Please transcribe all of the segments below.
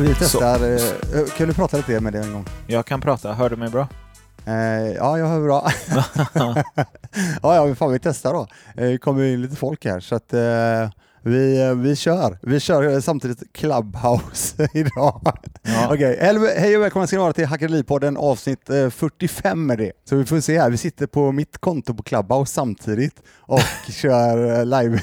Vi testar. eh, Kan du prata lite med det en gång? Jag kan prata, hör du mig bra? Eh, ja, jag hör bra. ja, ja, men fan vi testar då. Eh, Det kommer in lite folk här så att eh, vi, eh, vi kör. Vi kör eh, samtidigt Clubhouse idag. Ja. Okej, hej hej och välkomna ska ni vara till Hackeripodden avsnitt eh, 45 är det. Så vi får se här, vi sitter på mitt konto på Clubhouse samtidigt och kör eh, live,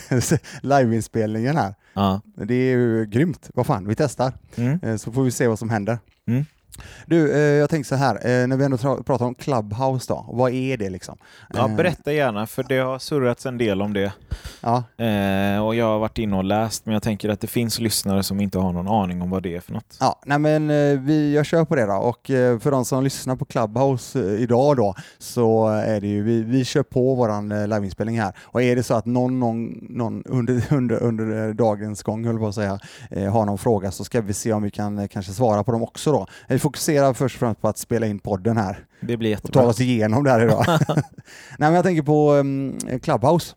liveinspelningen här. Ja. Det är ju grymt. Vad fan, vi testar. Mm. Eh, Så får vi se vad som händer. Mm. Du, eh, jag tänker så här, eh, när vi ändå pratar om Clubhouse då, vad är det liksom? ja, berätta gärna, för det har surrats en del om det. Ja, Eh, och jag har varit inne och läst, men jag tänker att det finns lyssnare som inte har någon aning om vad det är för något. ja nej men eh, vi, jag kör på det då och eh, för de som lyssnar på Clubhouse eh, idag då så är det ju, vi, vi kör på våran eh, liveinspelning här och är det så att någon, någon, någon under, under, under dagens gång, höll på att säga, eh, har någon fråga så ska vi se om vi kan kanske svara på dem också då. Vi fokuserar först och främst på att spela in podden här. Det blir och ta jättebra. oss igenom det här idag. Nej, men jag tänker på um, Clubhouse.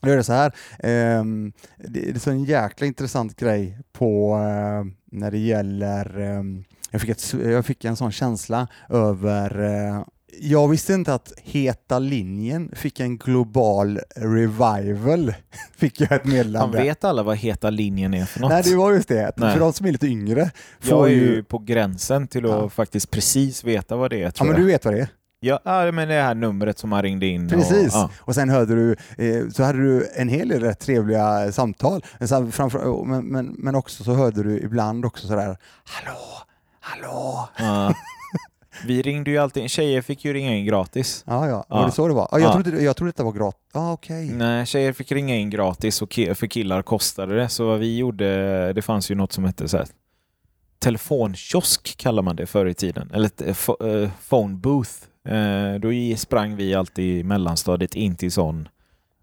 Då är det så här, ehm, det, är så en jäkla intressant grej på eh, när det gäller, ehm, jag, fick ett, jag fick en sån känsla över eh, jag visste inte att Heta linjen fick en global revival, fick jag ett meddelande. vet alla vad heta linjen är för något. Nej, det var just det. Nej. För de som är lite yngre jag får är ju... på gränsen till att Ja. faktiskt precis veta vad det är, Ja, men jag. du vet vad det är. Ja, ja, men det här numret som man ringde in. Precis, Och, ja. och sen hörde du, eh, så hade du en hel del rätt trevliga samtal, men, sen framför, men, men, men också så hörde du ibland också sådär, hallå, hallå. Ja. Vi ringde ju alltid, tjejer fick ju ringa in gratis. Ja, ja, var Ja. det så det var? Ja, jag, Ja. trodde, jag trodde detta var gratis. Ja, okej. Nej, tjejer fick ringa in gratis och för killar kostade det. Så vad vi gjorde, det fanns ju något som hette så här, telefonkiosk kallar man det förr i tiden. Eller eh, phone booth. Eh, då sprang vi alltid i mellanstadiet in till sån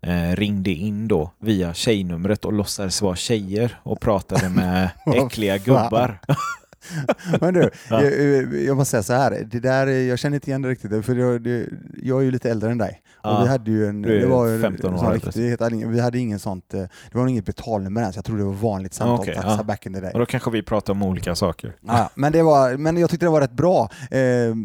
eh, ringde in då via tjejnumret och låtsades vara tjejer och pratade med äckliga gubbar. Men du, Ja. jag, jag måste säga så här, det där, jag känner inte igen det riktigt, för jag, det, jag är ju lite äldre än dig. Och Ja. vi hade ju en, Du är det var ju 15 år sån äldre. riktig, het- vi hade ingen sånt, eh, det var inget betalnummer ens, jag trodde det var vanligt samtal, Okej, taxa ja. back in the day. Och då kanske vi pratar om olika saker. Ja, men, det var, men jag tyckte det var rätt bra. Eh,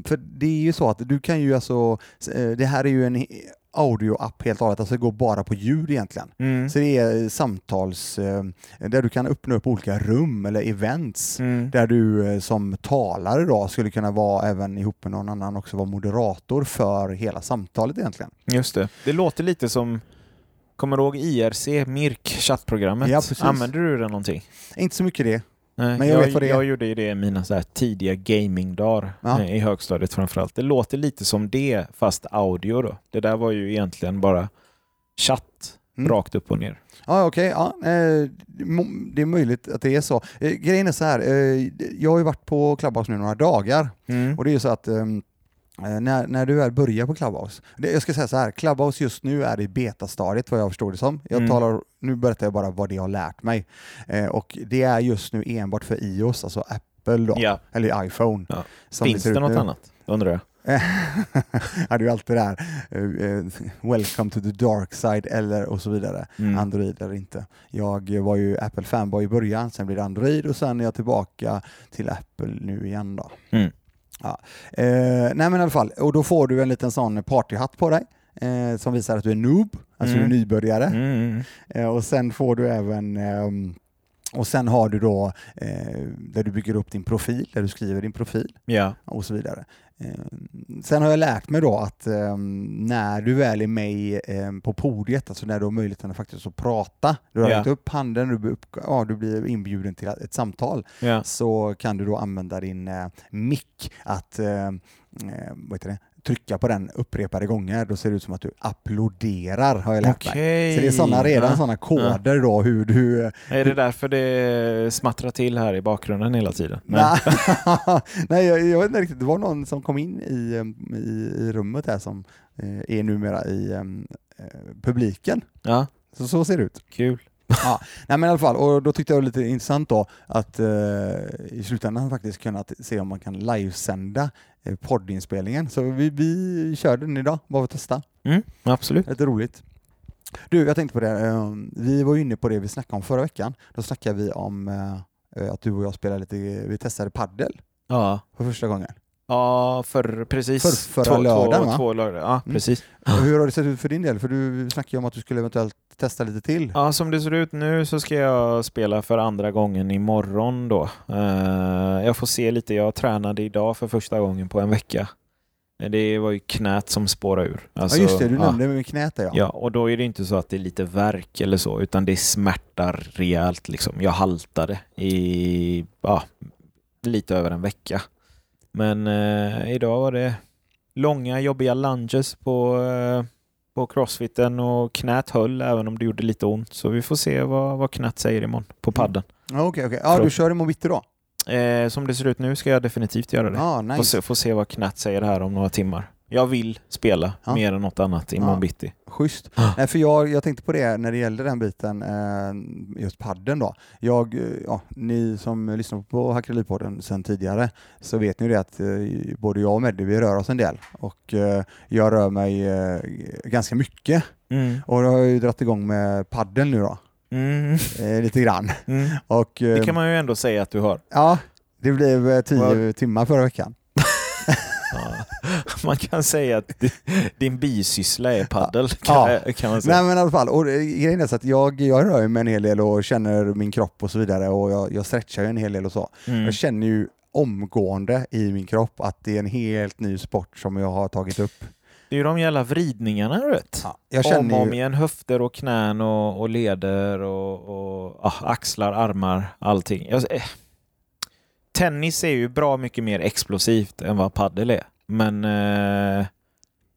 för det är ju så att du kan ju alltså, eh, det här är ju en audioapp helt och hållet, alltså det går bara på ljud egentligen. Mm. Så det är samtals, eh, där du kan öppna upp olika rum eller events. Mm. Där du eh, som talare då skulle kunna vara även ihop med någon annan också vara moderator för hela samtalet egentligen. Just det. Det låter lite som Kommer du ihåg IRC, MIRK, chattprogrammet? Ja, precis. Använder du det någonting? Inte så mycket det. Nej, Men jag jag, vet vad det är. jag gjorde ju det i mina så tidiga gamingdagar Ja. eh, i högstadiet framförallt. Det låter lite som det, fast audio då. Det där var ju egentligen bara chatt, Mm. rakt upp och ner. Ja, okej. ja, eh, det är möjligt att det är så. Eh, grejen är så här, eh, jag har ju varit på Clubhouse nu några dagar och det är ju så att ehm, eh, när, när du väl börjar på Clubhouse, det, jag ska säga så här, Clubhouse just nu är i betastadiet vad jag förstår det som. Jag Mm. talar, nu berättar jag bara vad det har lärt mig. Eh, och det är just nu enbart för iOS, alltså Apple då, Ja. eller iPhone. Ja. Finns det ut något nu. annat? Undrar jag. ja, det är alltid det här, eh, eh, welcome to the dark side eller och så vidare. Mm. Android eller inte. Jag var ju Apple-fanboy i början, sen blev det Android och sen är jag tillbaka till Apple nu igen då. Mm. Ja. Eh, nej men i alla fall, och då får du en liten sån partyhatt på dig eh, som visar att du är noob, alltså Mm. du är nybörjare. Mm. Eh, och sen får du även ehm, och sen har du då eh, där du bygger upp din profil, där du skriver din profil Ja. och så vidare. Eh, Sen har jag lärt mig då att eh, när du väl är med eh, på podiet, alltså när du har möjligheten att faktiskt att prata, du har räckt upp handen, du blir, upp, ja, du blir inbjuden till ett samtal, ja. så kan du då använda din mick att vad heter det? Trycka på den upprepade gånger, då ser det ut som att du applåderar har jag lärt mig. Så det är såna, redan Ja. sådana koder då hur du... Är det därför det smattrar till här i bakgrunden hela tiden? Nej, Nej jag, jag vet inte riktigt, det var någon som kom in i, i, i rummet här som eh, är numera i eh, publiken. Ja, Så, så ser det ut. kul. Ja, nej men i alla fall, och då tyckte jag det var lite intressant då att eh, i slutändan faktiskt kunna se om man kan livesända eh, poddinspelningen. Så vi, vi körde den idag, bara för att testa. Mm, absolut. Lite roligt. Du, jag tänkte på det, eh, vi var ju inne på det vi snackade om förra veckan. Då snackade vi om eh, att du och jag spelade lite, vi testade paddel Ja, för första gången. Ja för, precis. För- förra lördagen, två, va? två lördagar. Ja, Mm. precis. Hur har det sett ut för din del? För du snackade ju om att du skulle eventuellt testa lite till. Ja, som det ser ut nu så ska jag spela för andra gången imorgon då. Eh, jag får se lite. Jag tränade idag för första gången på en vecka. Eh, Det var ju knät som spårade ur. Alltså, ja just det, du ja. nämnde med knät där ja. Ja, och då är det inte så att det är lite värk eller så, utan det smärtar rejält. Liksom. Jag haltade i ja, lite över en vecka. Men eh, idag var det långa jobbiga lunges på, eh, på crossfiten och knät höll även om det gjorde lite ont. Så vi får se vad, vad knät säger imorgon på padden. Ja, Okej, okej. Ja, du Förlåt. kör imorgon bitti då? Eh, som det ser ut nu ska jag definitivt göra det. Får, nice. se, får se vad knät säger här om några timmar. Jag vill spela Ja. mer än något annat imorgon Ja. bitti. Schysst. Nej, för jag, jag tänkte på det när det gällde den biten, eh, just padden då. Jag, eh, ja, ni som lyssnar på Hackeripodden sedan tidigare så vet ni ju det att eh, både jag och Meddi, vi rör oss en del och jag rör mig ganska mycket. Mm. Och då har jag ju dragit igång med padden nu då, Mm. lite grann. Mm. Och, Det kan man ju ändå säga att du har. Ja, det blev tio Vad- timmar förra veckan. Man kan säga att di- din bisyssla är paddel Ja. kan, man säga. Nej men i alla fall, och grejen är så att jag, jag rör mig en hel del och känner min kropp och så vidare och jag, jag stretchar en hel del och så. Mm. Jag känner ju omgående i min kropp att det är en helt ny sport som jag har tagit upp. Det är ju de jävla vridningarna du vet. Ja, jag om och känner om igen, höfter och knän och, och leder och, och ah, axlar, armar, allting. Jag, eh. Tennis är ju bra mycket mer explosivt än vad paddel är. Men eh,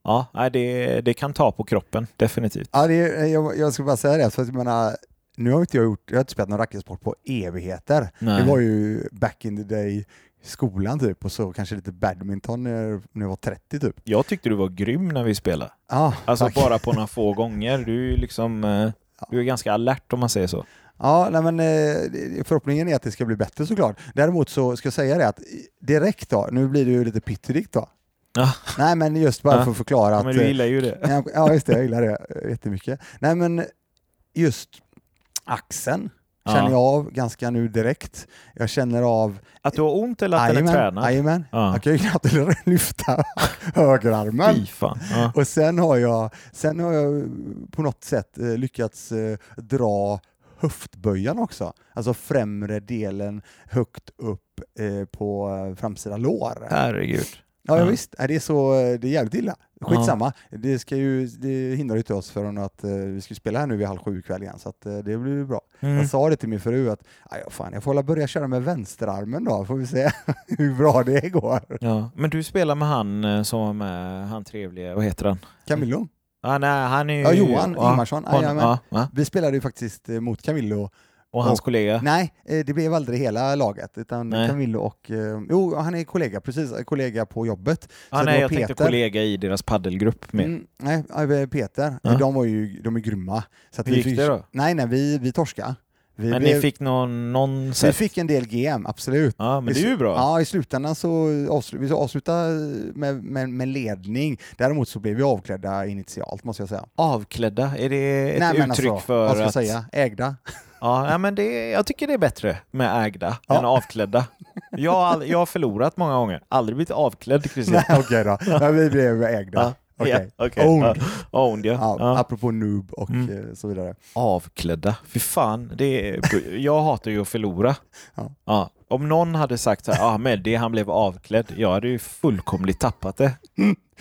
ja, det, det kan ta på kroppen, definitivt. ja, det, är- jag, jag ska bara säga det, för att jag menar, nu har inte jag gjort, jag har inte spelat någon racketsport på evigheter. Nej. Det var ju back in the day skolan typ och så kanske lite badminton när, jag var 30 typ. Jag tyckte du var grym när vi spelade. Ja, Alltså tack. bara på några få gånger. Du är liksom eh, du är ganska alert om man säger så. Ja, nej men eh, förhoppningen är att det ska bli bättre såklart. Däremot så ska jag säga det att direkt då, nu blir det ju lite pyttedikt då. Ja. Nej men just bara Ja. för att förklara Ja, att... men du eh, gillar ju det. Ja, just det. Jag gillar det jättemycket. Nej, men just axeln känner jag av ganska nu direkt. Jag känner av... Att du har ont eller att den är tränad? jajamän. Ja. Jag kan ju knappt lyfta högerarmen. Och sen har jag, sen har jag på något sätt eh, lyckats dra höftböjan också. Alltså främre delen högt upp eh, på framsida lår. Herregud. Ja, ja. Ja. visst, det är, så, det är jävligt illa. Skitsamma, det, ska ju, det hindrar ju inte oss från att eh, vi ska spela här nu vid halv sju ikväll igen, så att, eh, det blir bra. Mm. Jag sa det till min fru att "Aj, ja, fan, jag får hålla börja köra med vänsterarmen då, får vi se hur bra det går. Ja. Men du spelar med han eh, som var med, han trevliga, vad heter han? Camillo, Ah, nej, han är ju... Ja, Johan ja, Ingmarsson. Jajamän. ja, va? vi spelade ju faktiskt eh, mot Camillo. Och hans Och- kollega? Nej, eh, det blev aldrig hela laget, utan Nej. Camillo och... eh, Jo, han är kollega, precis, kollega på jobbet. ah, det nej, jag tänkte Peter. kollega i deras paddelgrupp med. Mm, nej, Peter, de var ju de är grymma. Så Hur vi gick fick, det då? Nej, nej, vi, vi torskade. Vi, Men blev- ni fick någon, någon vi set? fick en del GM, absolut. Ja, men det är ju bra. Ja, i slutändan så avslut, vi avslutade med, med, med ledning. Däremot så blev vi avklädda initialt, måste jag säga. Avklädda, är det ett Nej, uttryck alltså, för vad ska jag att... säga? Ägda. Ja, men det, jag tycker det är bättre med ägda Ja. än avklädda. Jag har, all, jag har förlorat många gånger, aldrig blivit avklädd Christian. Nej, okej då. Men vi blev ägda. Ja, Okej. ja, okej. Owned. Ja, owned ja. Ja, Ja. Apropå noob och Mm. eh, så vidare. Avklädda, fy fan. Det är, jag hatar ju att förlora. Ja. Ja. Om någon hade sagt så här, ah, med det han blev avklädd, jag hade ju fullkomligt tappat det.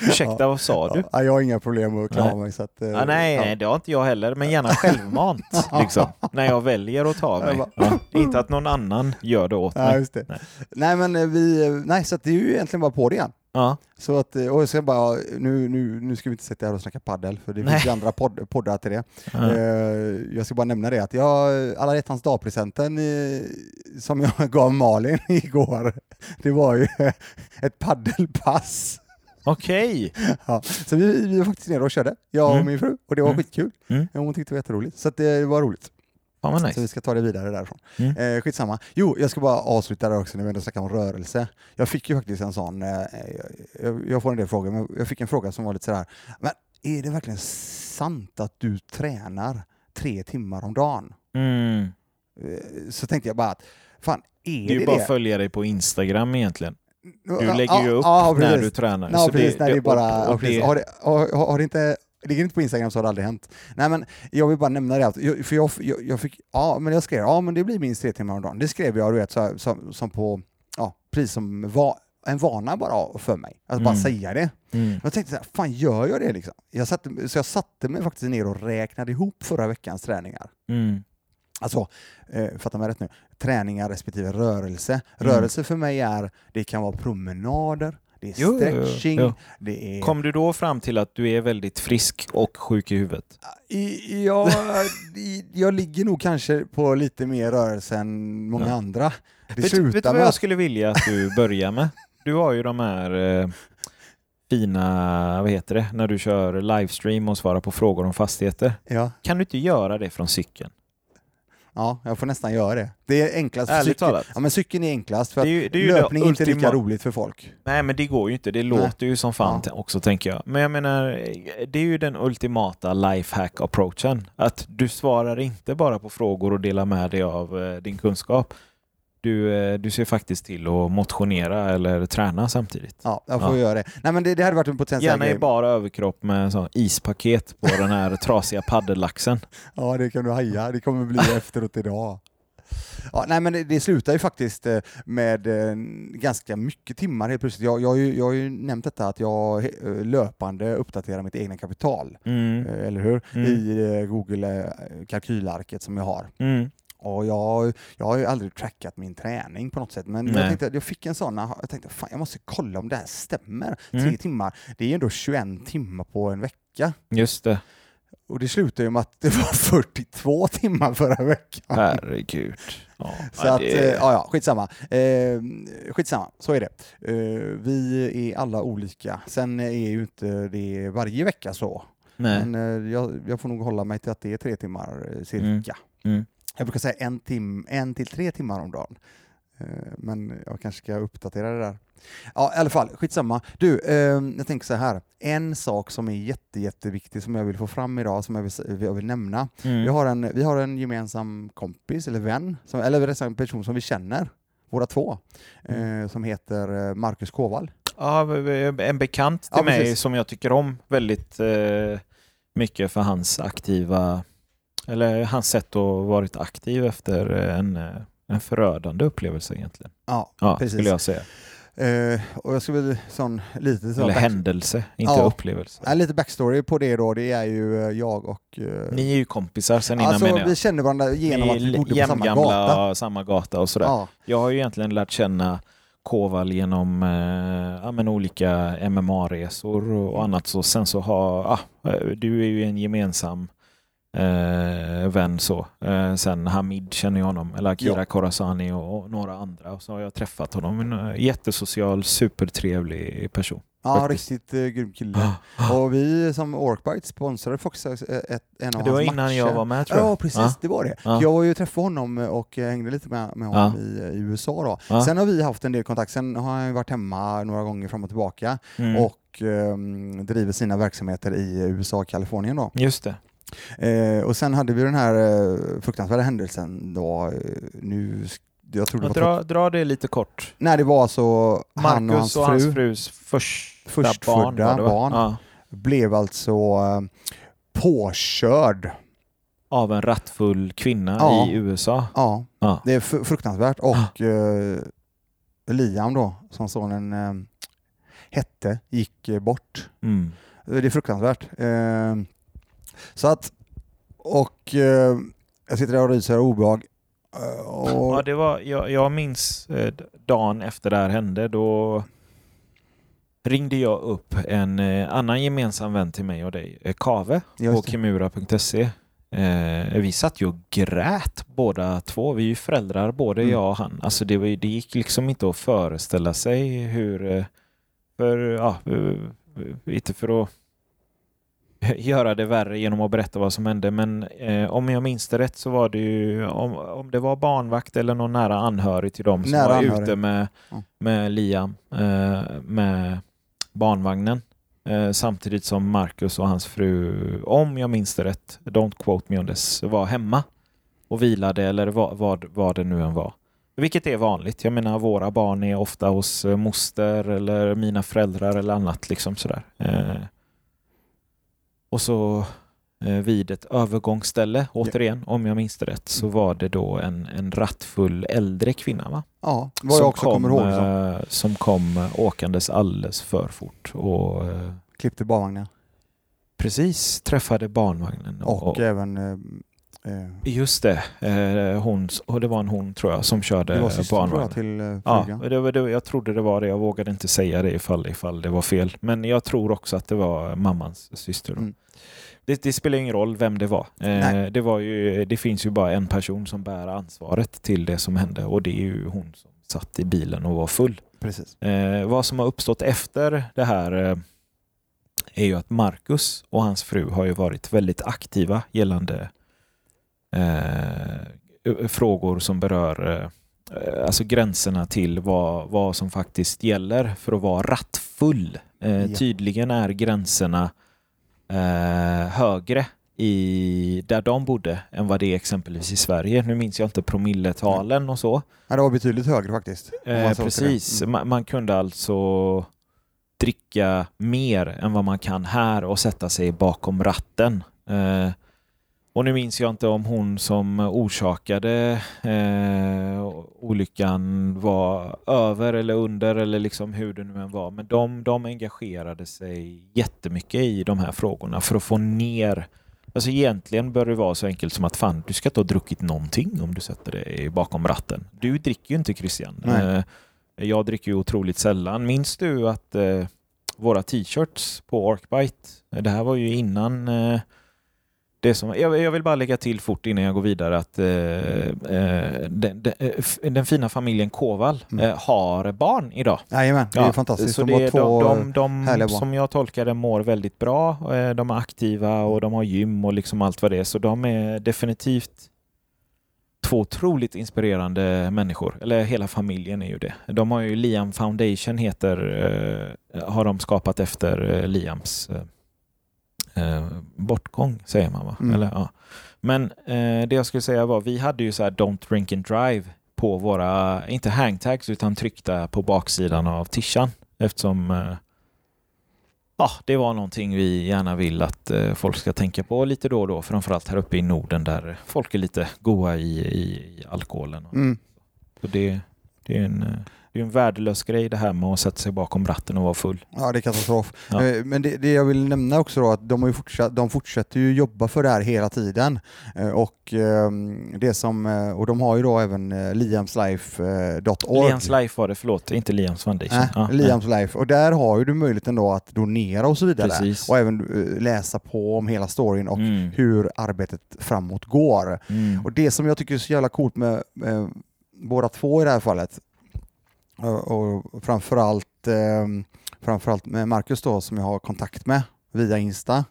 Ursäkta, vad sa du? Ja, jag har inga problem att klara Nej. mig. Så att, eh, Ah, nej, ja. det har inte jag heller, men gärna självmant. liksom, när jag väljer att ta mig. Jag Ja. Inte att någon annan gör det åt Ja, mig. det. Nej. Nej. men eh, vi, eh, nej, så det är ju egentligen bara på det igen. Ja. Så att, eh, och jag ska bara, nu, nu, nu ska vi inte sitta här och snacka paddel för det Nej. finns ju andra podd, poddar till det. Ja. Eh, jag ska bara nämna det att jag, alla hjärtans dag-presenten eh, som jag gav Malin igår, det var ju ett paddelpass. Okej. Ja, så vi, vi var faktiskt nere och körde, jag och Mm. min fru, och det var Mm. skitkul. Mm. Hon tyckte det var jätteroligt, så det var roligt. Fan vad Så nice. vi ska ta det vidare därifrån. Mm. Eh, skitsamma. Jo, jag ska bara avsluta där också när vi ändå snackar om rörelse. Jag fick ju faktiskt en sån, eh, jag, jag får en del frågor, men jag fick en fråga som var lite sådär, men är det verkligen sant att du tränar tre timmar om dagen? Mm. Eh, Så tänkte jag bara att fan är Det är det ju bara det? att följa dig på Instagram egentligen. Du Ja, lägger ju ja, upp ja, när precis. du tränar. Ja, Så precis. Nej, det är bara... och- och ja, precis. det- Har, det, har, har det inte... Ligger inte på Instagram så har det aldrig hänt. Nej men jag vill bara nämna det, att, jag- för jag, jag, jag fick, ja men jag skrev, ja men det blir minst tre timmar om dagen. Det skrev jag du vet, så här, som, som på, ja precis som va, en vana bara för mig. Att bara Mm. säga det. Mm. Jag tänkte så här, fan gör jag det liksom? Jag satte, så jag satte mig faktiskt ner och räknade ihop förra veckans träningar. Mm. Alltså, eh, fatta mig rätt nu, träningar respektive rörelse. Mm. Rörelse för mig är, det kan vara promenader, det är Jo, jo, jo, stretching, jo. det är... Kom du då fram till att du är väldigt frisk och sjuk i huvudet? Ja, jag ligger nog kanske på lite mer rörelse än många Ja. andra. Det Vet, vet du vad jag skulle vilja att du börjar med? Du har ju de här eh, fina, vad heter det, när du kör livestream och svarar på frågor om fastigheter. Ja, Kan du inte göra det från cykeln? Ja, jag får nästan göra det. Det är enklast för Ärligt cykeln. talat. Ja, men cykeln är enklast för Det är ju, det är ju löpning är inte lika roligt för folk. Nej men det går ju inte, det låter ju som fan Ja. också tänker jag. Men jag menar, det är ju den ultimata lifehack-approachen. Att du svarar inte bara på frågor och delar med dig av eh, din kunskap. Du, eh, du ser faktiskt till att motionera eller träna samtidigt. Ja, jag får Ja. göra det. Nej men det, det hade varit en potentiell Gärna i grej. bara överkropp med sån ispaket på den här trasiga paddellaxen. Ja, det kan du haja. Det kommer bli efteråt idag. Ja, nej, men det, det slutar ju faktiskt eh, med eh, ganska mycket timmar helt plötsligt. Jag, jag, har ju, jag har ju nämnt detta att jag löpande uppdaterar mitt egna kapital, Mm. eller hur? Mm. I Google kalkylarket som jag har. Mm. Och jag, jag har ju aldrig trackat min träning på något sätt, men jag tänkte jag fick en sån, jag tänkte fan jag måste kolla om det här stämmer. Mm. Tre timmar, det är ändå 21 timmar på en vecka. Just det. Och det slutade ju med att det var 42 timmar förra veckan. Herregud. Ja, Så att, det- eh, ja, ja, skitsamma. Eh, skitsamma, så är det. Eh, vi är alla olika. Sen är ju inte det varje vecka så. nej. Men eh, jag, jag får nog hålla mig till att det är tre timmar eh, cirka. Mm. Mm. Jag brukar säga en, tim, en till tre timmar om dagen. Eh, men jag kanske ska uppdatera det där. Ja, i alla fall, skitsamma. Du, eh, jag tänker så här. En sak som är jätte, jätteviktig som jag vill få fram idag, som jag vill, jag vill nämna. Mm. Vi, har en, vi har en gemensam kompis, eller vän, som, eller rättare sagt en person som vi känner, båda två, Mm. eh, som heter eh, Marcus Kåvall. Ja, en bekant till Ja, mig som jag tycker om väldigt eh, mycket för hans aktiva, eller hans sätt att varit aktiv efter en, en förödande upplevelse egentligen. Ja, Ja, Precis. skulle jag säga. eh, och jag skulle väl sån lite så Eller händelse, inte Ja. upplevelse. Ja, lite backstory på det då, det är ju eh, jag och... eh, Ni är ju kompisar sen innan alltså, menar jag. vi känner varandra genom att vi bodde på samma gata. samma gata och sådär. Ja, Jag har ju egentligen lärt känna Koval genom eh, ja, men olika MMA-resor och annat. Så sen så har, ah, du är ju en gemensam eh, vän så. Eh, sen Hamid känner jag honom, eller Akira Ja. Khorasani och, och några andra. Och så har jag träffat honom. En eh, jättesocial, supertrevlig person. ja Faktiskt. riktigt uh, grym kille. Och vi som Orkbite sponsrade faktiskt ett, ett, en av Det var hans innan matcher. jag var med tror jag. Ja, precis, Ja. det var det. Ja. Jag var ju och träffade honom och eh, hängde lite med, med honom i, i USA då. Ja. Sen har vi haft en del kontakt, sen har han varit hemma några gånger fram och tillbaka Mm. och ehm, driver sina verksamheter i USA och Kalifornien då. Just det. Eh, och sen hade vi den här eh, fruktansvärda händelsen då, eh, nu, jag tror det var dra, dra det lite kort. Nej, det var alltså han och hans Marcus och fru hans frus första barn. var det, va? barn. Ja. blev alltså eh, påkörd. Av en rattfull kvinna Ja. i USA. Ja, Ja. det är fr- fruktansvärt. Och eh, Liam då, som sonen hette, gick bort. Mm. Det är fruktansvärt. Så att, och eh, jag sitter där och ryser av obehag. Eh, och, Ja, det var, jag, jag minns eh, dagen efter det här hände, då ringde jag upp en eh, annan gemensam vän till mig och dig, eh, Kave, på kimura.se. Eh, vi satt ju och grät båda två. Vi är ju föräldrar, både Mm. jag och han. Alltså det, var, det gick liksom inte att föreställa sig hur... eh, För, ja, inte för att göra det värre genom att berätta vad som hände, men eh, om jag minns det rätt så var det ju, om, om det var barnvakt eller någon nära anhörig till dem som Nära var anhörig. ute med, med Liam, eh, med barnvagnen. Eh, samtidigt som Marcus och hans fru, om jag minns det rätt, don't quote me on this, var hemma och vilade eller vad, vad, vad det nu än var. Vilket är vanligt. Jag menar, våra barn är ofta hos eh, moster eller mina föräldrar eller annat. liksom sådär. Eh, och så eh, vid ett övergångsställe, återigen, om jag minns det rätt, så var det då en, en rattfull äldre kvinna va? Ja, vad jag också kommer ihåg. Så. eh, som kom eh, åkandes alldeles för fort och Klippte barnvagnen. precis träffade barnvagnen. Och, även eh, eh, Just det, eh, hon, och det var en hon tror jag som körde det var systern jag till eh, frugan. Ja, det, det, jag trodde det var det. Jag vågade inte säga det ifall, ifall det var fel. Men jag tror också att det var mammans syster. Mm. Det, det spelar ingen roll vem det var. Eh, Nej. det, var ju, det finns ju bara en person som bär ansvaret till det som hände och det är ju hon som satt i bilen och var full. Precis. Eh, vad som har uppstått efter det här eh, är ju att Marcus och hans fru har ju varit väldigt aktiva gällande eh, frågor som berör eh, eh, alltså gränserna till vad, vad som faktiskt gäller för att vara rattfull. Eh, Ja. Tydligen är gränserna eh, högre i, där de bodde än vad det är exempelvis i Sverige. Nu minns jag inte promilletalen och så. Ja, det var betydligt högre faktiskt. Eh, precis. Mm. man, man kunde alltså dricka mer än vad man kan här och sätta sig bakom ratten. Eh, och nu minns jag inte om hon som orsakade eh, olyckan var över eller under eller liksom hur det nu än var. Men de, de engagerade sig jättemycket i de här frågorna för att få ner Alltså egentligen bör det vara så enkelt som att fan, du ska inte ha druckit någonting om du sätter dig bakom ratten. Du dricker ju inte Christian. Nej. Eh, Jag dricker ju otroligt sällan. Minns du att eh, våra t-shirts på Orkbite, eh, det här var ju innan eh, det som, jag, jag vill bara lägga till fort innan jag går vidare att eh, eh, den, den, eh, den fina familjen Koval Mm. eh, har barn idag. Jajamän, det är Ja, fantastiskt. Så de det, har två... de, de, de som jag tolkar det mår väldigt bra. De är aktiva och de har gym och liksom allt vad det är. Så de är definitivt två otroligt inspirerande människor. Eller hela familjen är ju det. De har ju Liam Foundation heter, har de skapat efter Liams eh, bortgång säger man va? Mm. Eller, ja. Men eh, det jag skulle säga var, vi hade ju så här Don't Drink and Drive på våra, inte hangtags utan tryckta på baksidan av tishan eftersom eh, ja, det var någonting vi gärna vill att eh, folk ska tänka på lite då och då, framförallt här uppe i Norden där folk är lite goa i, i, i alkoholen. Mm. Så det, det är en eh, det är en värdelös grej det här med att sätta sig bakom ratten och vara full. Ja, det är katastrof. Ja. Eh, Men det, det jag vill nämna också då att de, har ju fortsatt, de fortsätter ju jobba för det här hela tiden. Eh, Och, ehm, det som, eh, och de har ju då även liamslife.org. Liams Life var det, förlåt, inte Liams Foundation. Nej, Ja, Liams Life. Och där har ju du möjligheten då att donera och så vidare. Precis. Och även läsa på om hela storyn och Mm. hur arbetet framåt går. Mm. Och det som jag tycker är så jävla coolt med, med båda två i det här fallet, och, och framförallt, eh, framförallt med Marcus då som jag har kontakt med via Insta,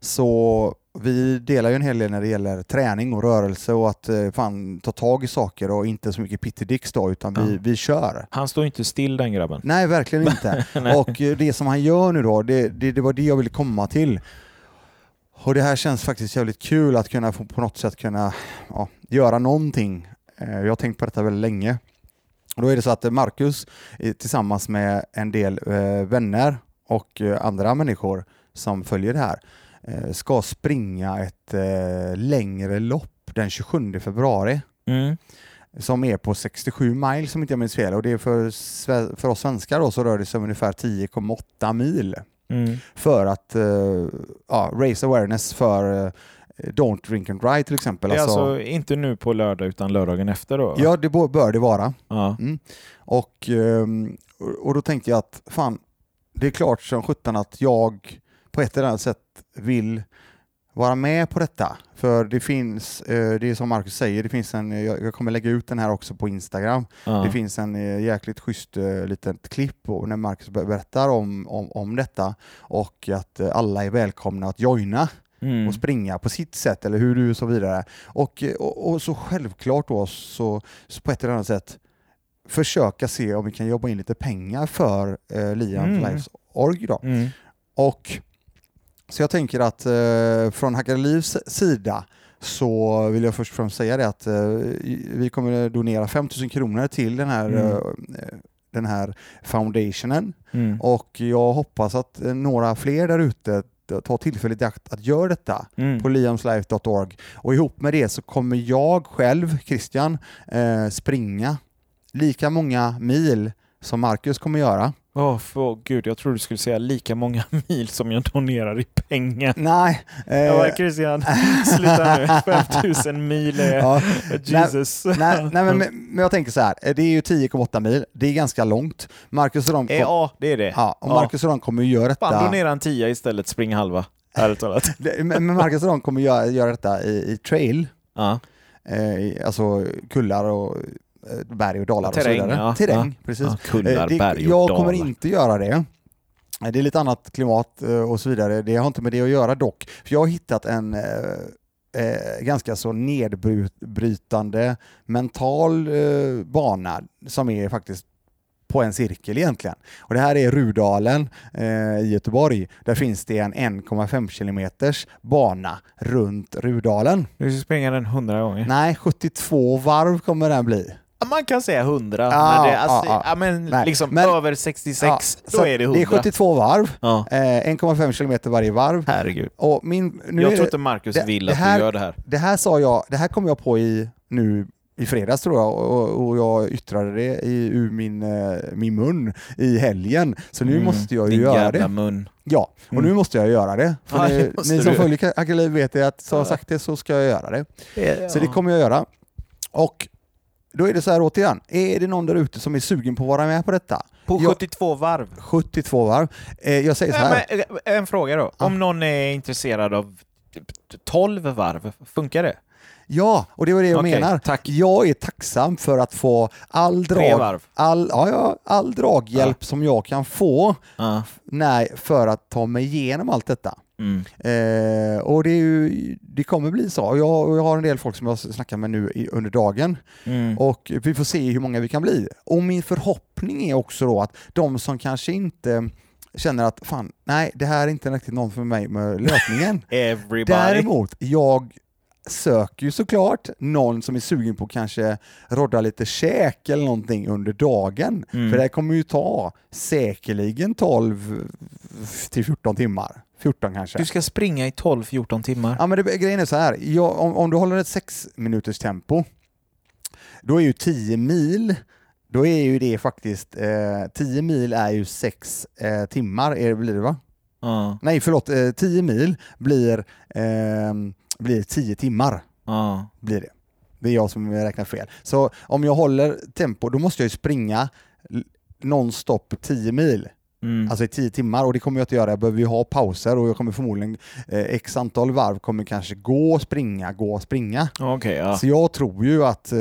så vi delar ju en hel del när det gäller träning och rörelse och att eh, fan ta tag i saker och inte så mycket pittidicks då, utan vi, Ja. vi kör. Han står inte still den grabben. Nej, verkligen inte. Och eh, det som han gör nu då, det, det, det var det jag ville komma till. Och det här känns faktiskt jävligt kul att kunna få, på något sätt kunna ja, göra någonting. Eh, Jag har tänkt på detta väldigt länge. Och då är det så att eh, Marcus eh, tillsammans med en del eh, vänner och andra människor som följer det här ska springa ett längre lopp den 27 februari Mm. som är på 67 mil som inte jag minns fel och det är för, för oss svenskar då så rör det sig om ungefär 10,8 mil Mm. för att ja, raise awareness för Don't drink and drive till exempel. Det är Alltså, alltså inte nu på lördag utan lördagen efter då? ja, det bör det vara. ja. Och, ehm, och- och då tänkte jag att fan, det är klart som sjutton att jag på ett eller annat sätt vill vara med på detta. För det finns, eh, det är som Marcus säger, det finns en, jag kommer lägga ut den här också på Instagram. Ja. Det finns en eh, jäkligt schysst eh, litet klipp när Marcus ber- berättar om, om, om detta och att eh, alla är välkomna att joina Mm. och springa på sitt sätt eller hur du och så vidare. Och, eh, och, och så självklart då så, så på ett eller annat sätt försöka se om vi kan jobba in lite pengar för eh, Liam Mm. Lives org då. Mm. Och så jag tänker att eh, från Hackade Livs sida så vill jag först och främst säga det att eh, vi kommer donera 5000 kronor till den här, Mm. eh, den här foundationen Mm. och jag hoppas att eh, några fler där ute tar tillfället i akt att göra detta Mm. på liamslife.org och ihop med det så kommer jag själv, Christian, eh, springa lika många mil som Marcus kommer göra. Åh, för, gud, jag tror du skulle säga lika många mil som jag donerar i pengar. Nej. Jag bara, Eh, Christian, sluta nu. 5000 mil är... ja, Jesus. nej, nej men, men jag tänker så här, eh, det är ju 10,8 mil, det är ganska långt. Marcus och de, Eh, kom, Ja, det är det. ja, och Marcus och de kommer ju göra Fan, detta, donera en tia istället, spring halva. Ärligt talat. Men Marcus och de kommer göra, göra detta i, i trail, Ja. eh, alltså kullar och eh, berg och dalar Terräng, och så vidare. ja. Terräng, precis. Ja, kullar, Eh, det, berg och jag dalar. kommer inte göra det. Eh, Det är lite annat klimat eh, och så vidare. Det har inte med det att göra dock. För jag har hittat en eh, eh, ganska så nedbrytande mental eh, bana som är faktiskt på en cirkel egentligen. Och det här är Rudalen eh, i Göteborg. Där finns det en 1,5 kilometers bana runt Rudalen. Du ska springa den hundra gånger. Nej, 72 varv kommer den bli. Man kan säga hundra, Ja, men, det, alltså, ja, ja, men Nej, liksom men- över 66, Ja, då så är det Det hundra. är 72 varv, eh, 1,5 kilometer varje varv. herregud. Och min, nu jag tror det, inte Marcus det- vill det att här- du gör det här. det här sa jag, det här kom jag på i nu i fredags tror jag och, och jag yttrade det i, ur min, eh, min mun i helgen. Så nu Mm, måste jag ju göra det. mun. Ja, och Mm. nu måste jag göra det. För Ja, ni, det måste ni som följer Akeliv vet det att har Ja. sagt det så ska jag göra det. Ja. Så det kommer jag göra. Och då är det så här återigen, är det någon där ute som är sugen på att vara med på detta? På jag- 72 varv. 72 varv. Eh, jag säger så Ja, här. men, eh, en fråga då. Ja. Om någon är intresserad av typ 12 varv, funkar det? Ja, och det var det jag Okej, menar. tack. Jag är tacksam för att få all drag, all, ja, ja, all draghjälp som jag kan få Ja. när, för att ta mig igenom allt detta. Mm. Eh, och det, ju, det kommer bli så. Jag, jag har en del folk som jag snackar med nu i, under dagen Mm. och vi får se hur många vi kan bli. Och min förhoppning är också då att de som kanske inte känner att fan, nej, det här är inte riktigt någon för mig med löpningen. Everybody. Däremot, jag söker ju såklart någon som är sugen på att kanske rodda lite käk eller någonting under dagen. Mm. För det här kommer ju ta säkerligen 12 till 14 timmar. 14 kanske. Du ska springa i 12-14 timmar. Ja men det, grejen är så här, jag, om, om du håller ett 6 minuters tempo, då är ju 10 mil, då är ju det faktiskt, eh, 10 mil är ju 6 eh, timmar, är det, blir det va? Ja. Nej förlåt, eh, 10 mil blir, eh, blir 10 timmar. Ja. Blir det. det är jag som räknar fel. Så om jag håller tempo, då måste jag ju springa nonstop 10 mil, Mm. alltså i 10 timmar och det kommer jag inte göra. Jag behöver ju ha pauser och jag kommer förmodligen eh, x antal varv kommer kanske gå, springa, gå, springa. Okej, ja. Så jag tror ju att eh,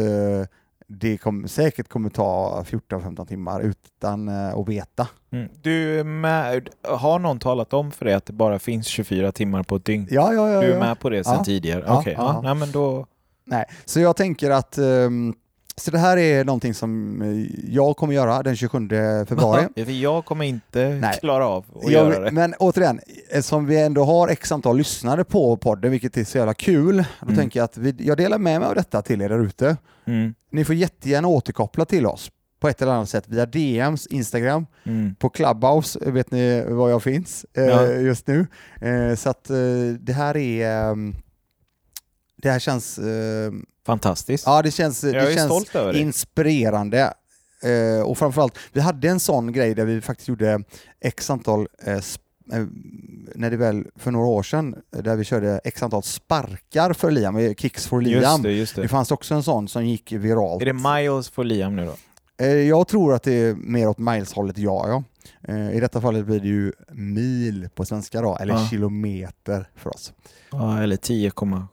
det kom, säkert kommer ta 14-15 timmar utan eh, att veta. Mm. Du, med, har någon talat om för dig att det bara finns 24 timmar på ett dygn? Ja, ja, ja. Du är med på det sedan tidigare? Okej, ja. ja. Nej, men då... Nej, så jag tänker att ehm, så det här är någonting som eh, jag kommer göra den 27 februari. Ja, för jag kommer inte Nej. klara av att Jag- göra det. Men återigen, som vi ändå har x antal lyssnare på podden, vilket är så jävla kul, då Mm. tänker jag att vi, jag delar med mig av detta till er där ute. Mm. Ni får jättegärna återkoppla till oss på ett eller annat sätt via DMs, Instagram, Mm. på Clubhouse vet ni var jag finns eh, Ja. just nu. Eh, så att eh, det här är ehm, det här känns, eh, Fantastiskt. ja det känns, det känns inspirerande. Eh, och framförallt, vi hade en sån grej där vi faktiskt gjorde x antal, eh, eh, när det väl för några år sedan, där vi körde x antal sparkar för Liam, eh, kicks for Liam. Just det, just Det det. fanns också en sån som gick viralt. Är det miles för Liam nu då? Eh, Jag tror att det är mer åt miles-hållet, ja. ja. Eh, I detta fallet blir det ju mil på svenska då, eller Ja. kilometer för oss. Ja, eller 10,7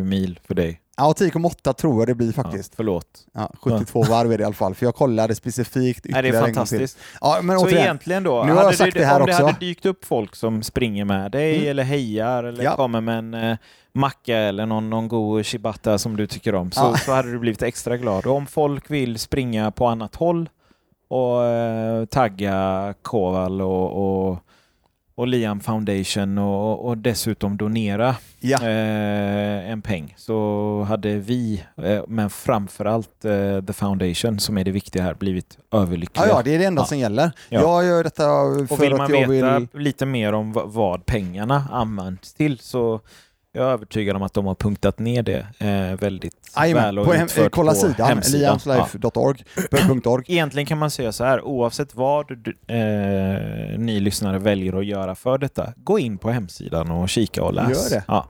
mil för dig. Ja, 10,8 tror jag det blir Ja, faktiskt. förlåt. Ja, 72 varv är det i alla fall, för jag kollade specifikt Nej, det ytterligare är fantastiskt. Ja, men Så återigen, egentligen då, nu har jag sagt det, det här om det också. hade dykt upp folk som springer med dig Mm. eller hejar eller Ja. kommer med en eh, macka eller någon, någon god ciabatta som du tycker om så, Ja. så hade du blivit extra glad. Och om folk vill springa på annat håll och eh, tagga Koval och, och och Liam Foundation och, och dessutom donera Ja. eh, en peng så hade vi, eh, men framförallt eh, The Foundation som är det viktiga här, blivit överlyckliga. Ja, ja, det är det enda Ja. som gäller. Ja. Jag gör detta och för vill man jag veta vill... lite mer om va- vad pengarna används till så jag är övertygad om att de har punktat ner det eh, väldigt Jajamän, väl och på hem, eh, kolla på sidan, hemsidan. Ja. liamslife.org. .org. Egentligen kan man säga så här, oavsett vad du- eh, ni lyssnare väljer att göra för detta, gå in på hemsidan och kika och läs. Gör det. Ja.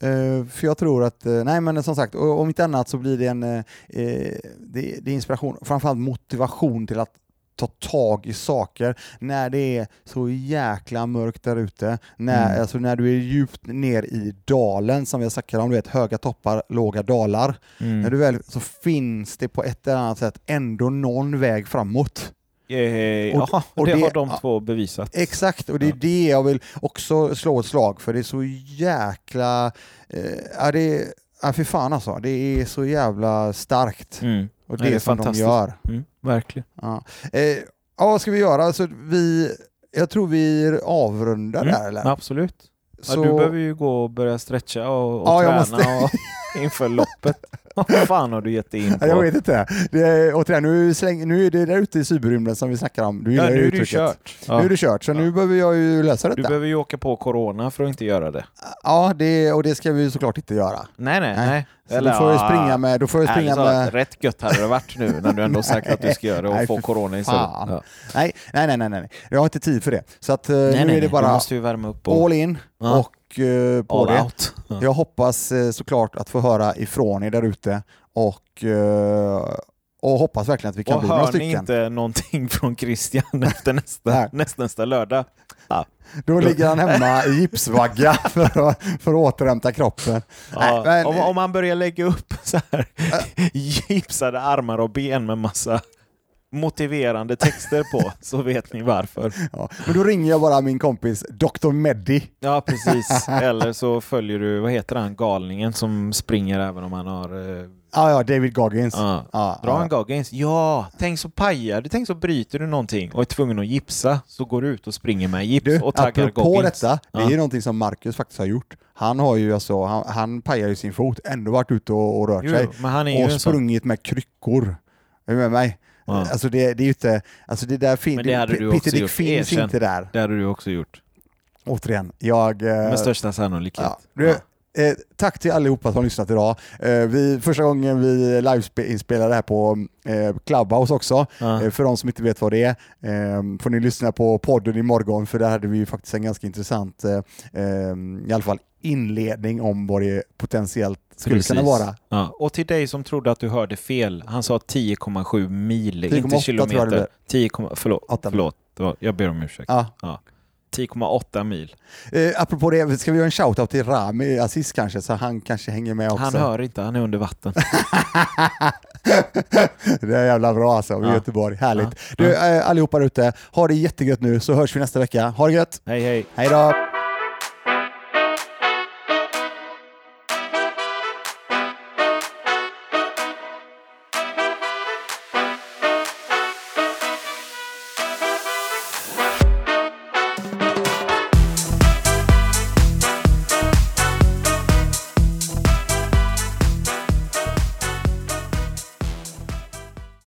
Eh, för jag tror att, eh, nej men som sagt, om inte annat så blir det en eh, det, det är inspiration, framförallt motivation till att ta tag i saker när det är så jäkla mörkt där ute. När, Mm. alltså när du är djupt ner i dalen som jag snackade om, du vet höga toppar, låga dalar. Mm. När du väl, så finns det på ett eller annat sätt ändå någon väg framåt. Eh, Och- ja, och det, det- har de två bevisat. Exakt, och det är Ja. det jag vill också slå ett slag för. Det är så jäkla... Eh, ja, det är, ja, fy fan alltså. Det är så jävla starkt. Mm. Och Ja, det, det är som de gör. Mm, verkligen. Ja. Eh, ja, vad ska vi göra? Alltså, vi, jag tror vi avrundar Mm, där eller? Absolut. Ja, Så, Du behöver ju gå och börja stretcha och, och Ja, träna och, inför loppet. Vad fan har du gett dig in Ja, jag på? vet inte. Det är, återigen, nu, släng, nu är det där ute i cyberrymden som vi snackar om. Du Ja, nu är det kört. Nu är Ja. det kört, så nu behöver jag ju lösa Du detta. behöver ju åka på corona för att inte göra det. Ja, det, och det ska vi ju såklart inte göra. Nej, nej, Nej. nej. Så då får jag ja, springa med... Då får jag springa talat, med Rätt gött hade det varit nu när du ändå sagt att du ska göra det och Nej, få corona istället. fan. Ja. Nej, nej, nej, nej, nej. Jag har inte tid för det. Så att, eh, Nej, nu nej, är nej. det Du bara måste ju värma upp och all in Ja. och på all det. out. Ja. Jag hoppas eh, såklart att få höra ifrån er där ute och, eh, och hoppas verkligen att vi kan Och bli några hör ni stycken. inte någonting från Christian efter nästa, Nej. nästa, lördag, Då ligger han hemma i gipsvagga för att, för att återhämta kroppen. Nej, Ja, men- om, om man börjar lägga upp så här gipsade armar och ben med massa motiverande texter på så vet ni varför. Ja. Men då ringer jag bara min kompis Dr. Meddi. Ja, precis. Eller så följer du, vad heter han, galningen som springer även om han har... Eh, Ja, ja, David Goggins. ja. Ja, Dra en Goggins. Ja, tänk så pajar du, tänk så bryter du någonting och är tvungen att gipsa, så går du ut och springer med gips Du, och taggar apropå Goggins. detta, det är ju någonting som Marcus faktiskt har gjort. Han har ju alltså, han, han pajar ju sin fot, ändå varit ute och, och rört Jo, sig. Och en sån. sprungit med kryckor. Är du med mig? Ja. Alltså det, det är ju inte, alltså det där fin, Men det hade du Peter också Dick gjort, finns erkänn. inte där. Det hade du också gjort. Återigen, jag... eh, Med största sannolikhet. ja. Eh, tack till allihopa som har lyssnat idag. Eh, vi, första gången vi liveinspelade det här på eh, Clubhouse också. Ja. Eh, För de som inte vet vad det är eh, får ni lyssna på podden imorgon för där hade vi faktiskt en ganska intressant eh, eh, i alla fall inledning om vad det potentiellt skulle kunna Precis. vara. Ja. Och till dig som trodde att du hörde fel, han sa 10,7 mil, 10,8 inte kilometer. blev. 10, förlåt, förlåt, jag ber om ursäkt. Ja. 10,8 mil. Eh, apropå det, ska vi göra en shoutout till Rami Aziz kanske, så han kanske hänger med också. Han hör inte, han är under vatten. det är jävla bra alltså, Ja. Göteborg. Härligt. Ja. Du, eh, allihopa där ute, ha det jättegött nu så hörs vi nästa vecka. Ha det gött! Hej hej! Hej då!